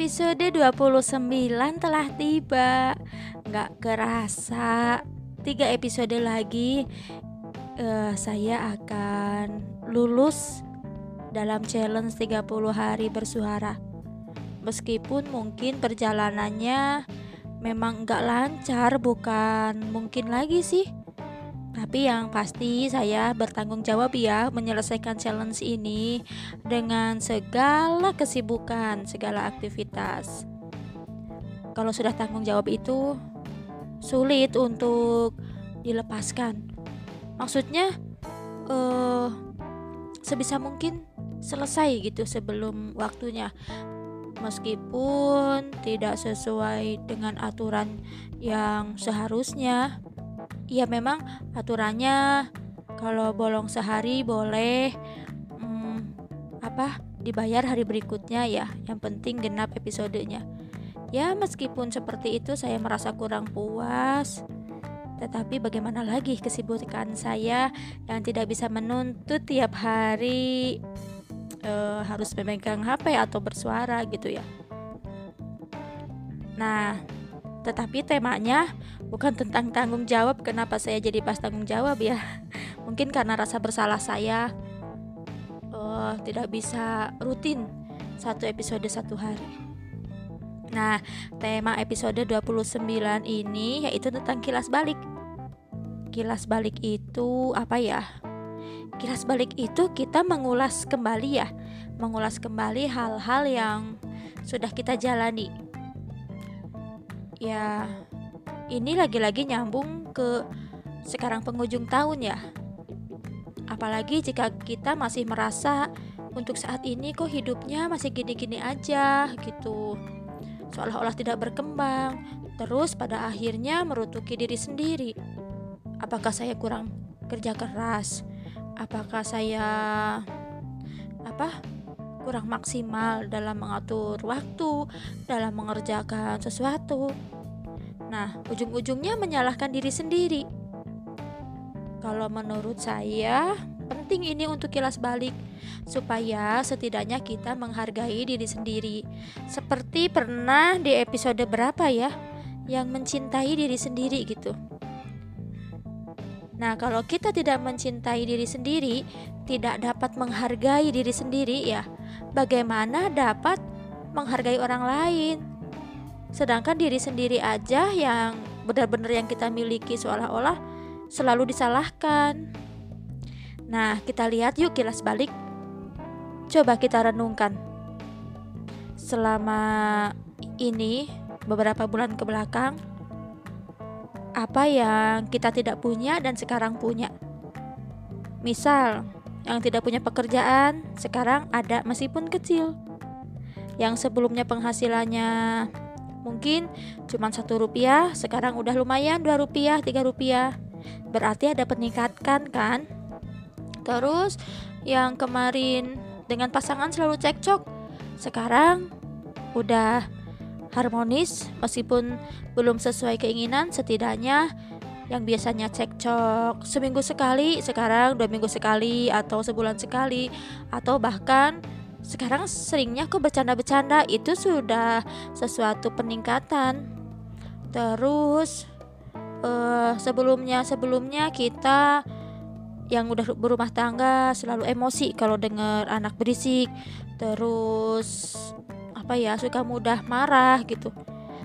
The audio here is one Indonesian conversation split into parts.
Episode 29 telah tiba. Gak kerasa. Tiga episode lagi uh, Saya akan lulus Dalam challenge 30 hari bersuara. Meskipun mungkin perjalanannya Memang gak lancar Bukan mungkin lagi sih tapi yang pasti saya bertanggung jawab ya menyelesaikan challenge ini dengan segala kesibukan, segala aktivitas. Kalau sudah tanggung jawab itu sulit untuk dilepaskan. Maksudnya uh, sebisa mungkin selesai gitu sebelum waktunya. Meskipun tidak sesuai dengan aturan yang seharusnya, ya memang aturannya kalau bolong sehari boleh hmm, apa dibayar hari berikutnya ya yang penting genap episodenya. Ya meskipun seperti itu saya merasa kurang puas tetapi bagaimana lagi kesibukan saya yang tidak bisa menuntut tiap hari uh, harus memegang HP atau bersuara gitu ya. Nah tetapi temanya bukan tentang tanggung jawab. Kenapa saya jadi pas tanggung jawab ya? Mungkin karena rasa bersalah saya uh, tidak bisa rutin satu episode satu hari. Nah, tema episode 29 ini yaitu tentang kilas balik. Kilas balik itu apa ya? Kilas balik itu kita mengulas kembali ya, mengulas kembali hal-hal yang sudah kita jalani ya ini lagi-lagi nyambung ke sekarang penghujung tahun ya. Apalagi jika kita masih merasa untuk saat ini kok hidupnya masih gini-gini aja gitu. Seolah-olah tidak berkembang, terus pada akhirnya merutuki diri sendiri. Apakah saya kurang kerja keras? Apakah saya apa? Kurang maksimal dalam mengatur waktu, dalam mengerjakan sesuatu. Nah, ujung-ujungnya menyalahkan diri sendiri. Kalau menurut saya, penting ini untuk kilas balik supaya setidaknya kita menghargai diri sendiri. Seperti pernah di episode berapa ya yang mencintai diri sendiri gitu. Nah, kalau kita tidak mencintai diri sendiri, tidak dapat menghargai diri sendiri ya, bagaimana dapat menghargai orang lain? Sedangkan diri sendiri aja yang benar-benar yang kita miliki seolah-olah selalu disalahkan. Nah, kita lihat yuk kilas balik. Coba kita renungkan. Selama ini beberapa bulan ke belakang apa yang kita tidak punya dan sekarang punya. Misal, yang tidak punya pekerjaan sekarang ada meskipun kecil. Yang sebelumnya penghasilannya mungkin cuma satu rupiah, sekarang udah lumayan dua rupiah, tiga rupiah. Berarti ada peningkatkan kan? Terus yang kemarin dengan pasangan selalu cekcok, sekarang udah harmonis meskipun belum sesuai keinginan setidaknya yang biasanya cekcok seminggu sekali sekarang dua minggu sekali atau sebulan sekali atau bahkan sekarang seringnya kok bercanda-bercanda itu sudah sesuatu peningkatan. Terus uh, sebelumnya sebelumnya kita yang udah berumah tangga selalu emosi kalau dengar anak berisik. Terus apa ya suka mudah marah gitu.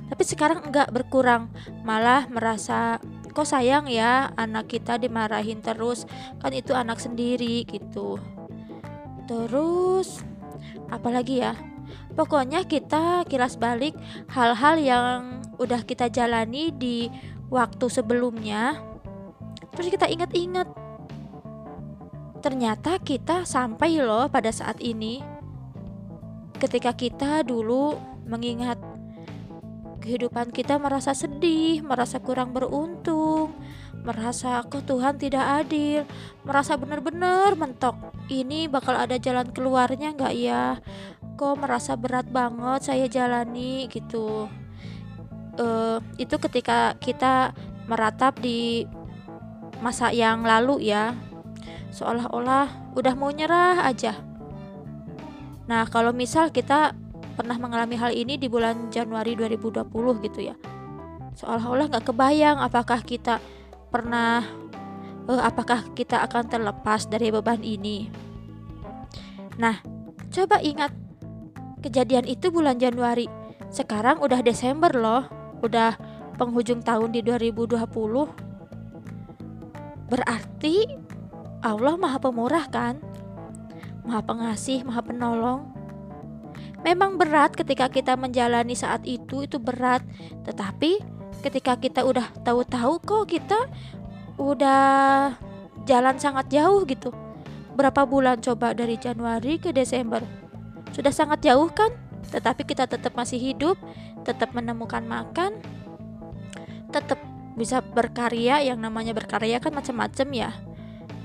Tapi sekarang enggak berkurang. Malah merasa kok sayang ya anak kita dimarahin terus? Kan itu anak sendiri gitu. Terus apalagi ya? Pokoknya kita kilas balik hal-hal yang udah kita jalani di waktu sebelumnya terus kita ingat-ingat. Ternyata kita sampai loh pada saat ini ketika kita dulu mengingat kehidupan kita merasa sedih, merasa kurang beruntung, merasa kok Tuhan tidak adil, merasa benar-benar mentok. Ini bakal ada jalan keluarnya nggak ya? Kok merasa berat banget saya jalani gitu. Uh, itu ketika kita meratap di masa yang lalu ya, seolah-olah udah mau nyerah aja. Nah kalau misal kita pernah mengalami hal ini di bulan Januari 2020 gitu ya seolah-olah nggak kebayang apakah kita pernah uh, apakah kita akan terlepas dari beban ini. Nah coba ingat kejadian itu bulan Januari. Sekarang udah Desember loh udah penghujung tahun di 2020 berarti Allah maha pemurah kan maha pengasih maha penolong Memang berat ketika kita menjalani saat itu, itu berat. Tetapi ketika kita udah tahu-tahu kok kita udah jalan sangat jauh gitu. Berapa bulan coba dari Januari ke Desember? Sudah sangat jauh kan? Tetapi kita tetap masih hidup, tetap menemukan makan, tetap bisa berkarya. Yang namanya berkarya kan macam-macam ya.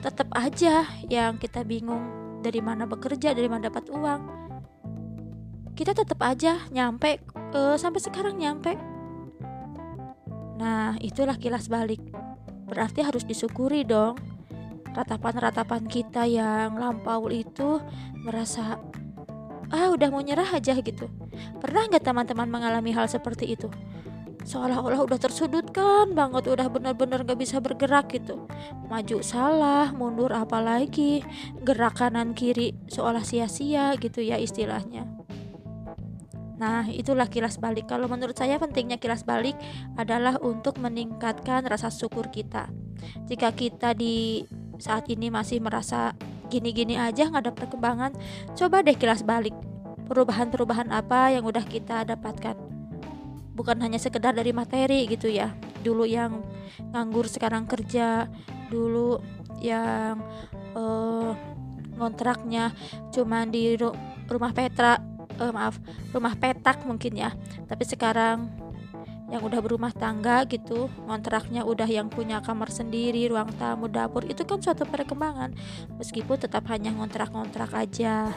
Tetap aja yang kita bingung dari mana bekerja, dari mana dapat uang. Kita tetap aja nyampe uh, sampai sekarang nyampe. Nah itulah kilas balik. Berarti harus disyukuri dong. Ratapan-ratapan kita yang lampau itu merasa ah udah mau nyerah aja gitu. Pernah nggak teman-teman mengalami hal seperti itu seolah-olah udah tersudutkan banget udah benar-benar gak bisa bergerak gitu maju salah mundur apalagi gerak kanan kiri seolah sia-sia gitu ya istilahnya Nah, itulah kilas balik. Kalau menurut saya pentingnya kilas balik adalah untuk meningkatkan rasa syukur kita. Jika kita di saat ini masih merasa gini-gini aja nggak ada perkembangan, coba deh kilas balik. Perubahan-perubahan apa yang udah kita dapatkan. Bukan hanya sekedar dari materi gitu ya. Dulu yang nganggur sekarang kerja, dulu yang uh, ngontraknya cuma di rumah Petra uh, maaf rumah petak mungkin ya. Tapi sekarang yang udah berumah tangga gitu kontraknya udah yang punya kamar sendiri ruang tamu dapur itu kan suatu perkembangan. Meskipun tetap hanya ngontrak-ngontrak aja.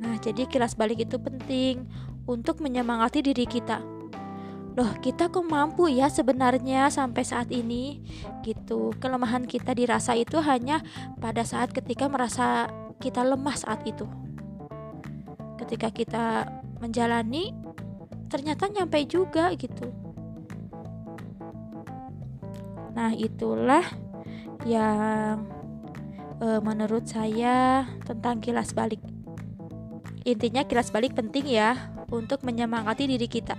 Nah jadi kilas balik itu penting untuk menyemangati diri kita. Loh kita kok mampu ya sebenarnya sampai saat ini? Gitu. Kelemahan kita dirasa itu hanya pada saat ketika merasa kita lemah saat itu. Ketika kita menjalani ternyata nyampe juga gitu. Nah itulah yang e, menurut saya tentang kilas balik. Intinya kilas balik penting ya untuk menyemangati diri kita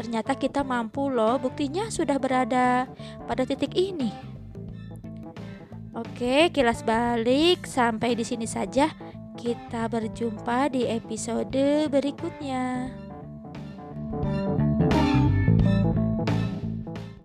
ternyata kita mampu loh buktinya sudah berada pada titik ini Oke, kilas balik sampai di sini saja. Kita berjumpa di episode berikutnya.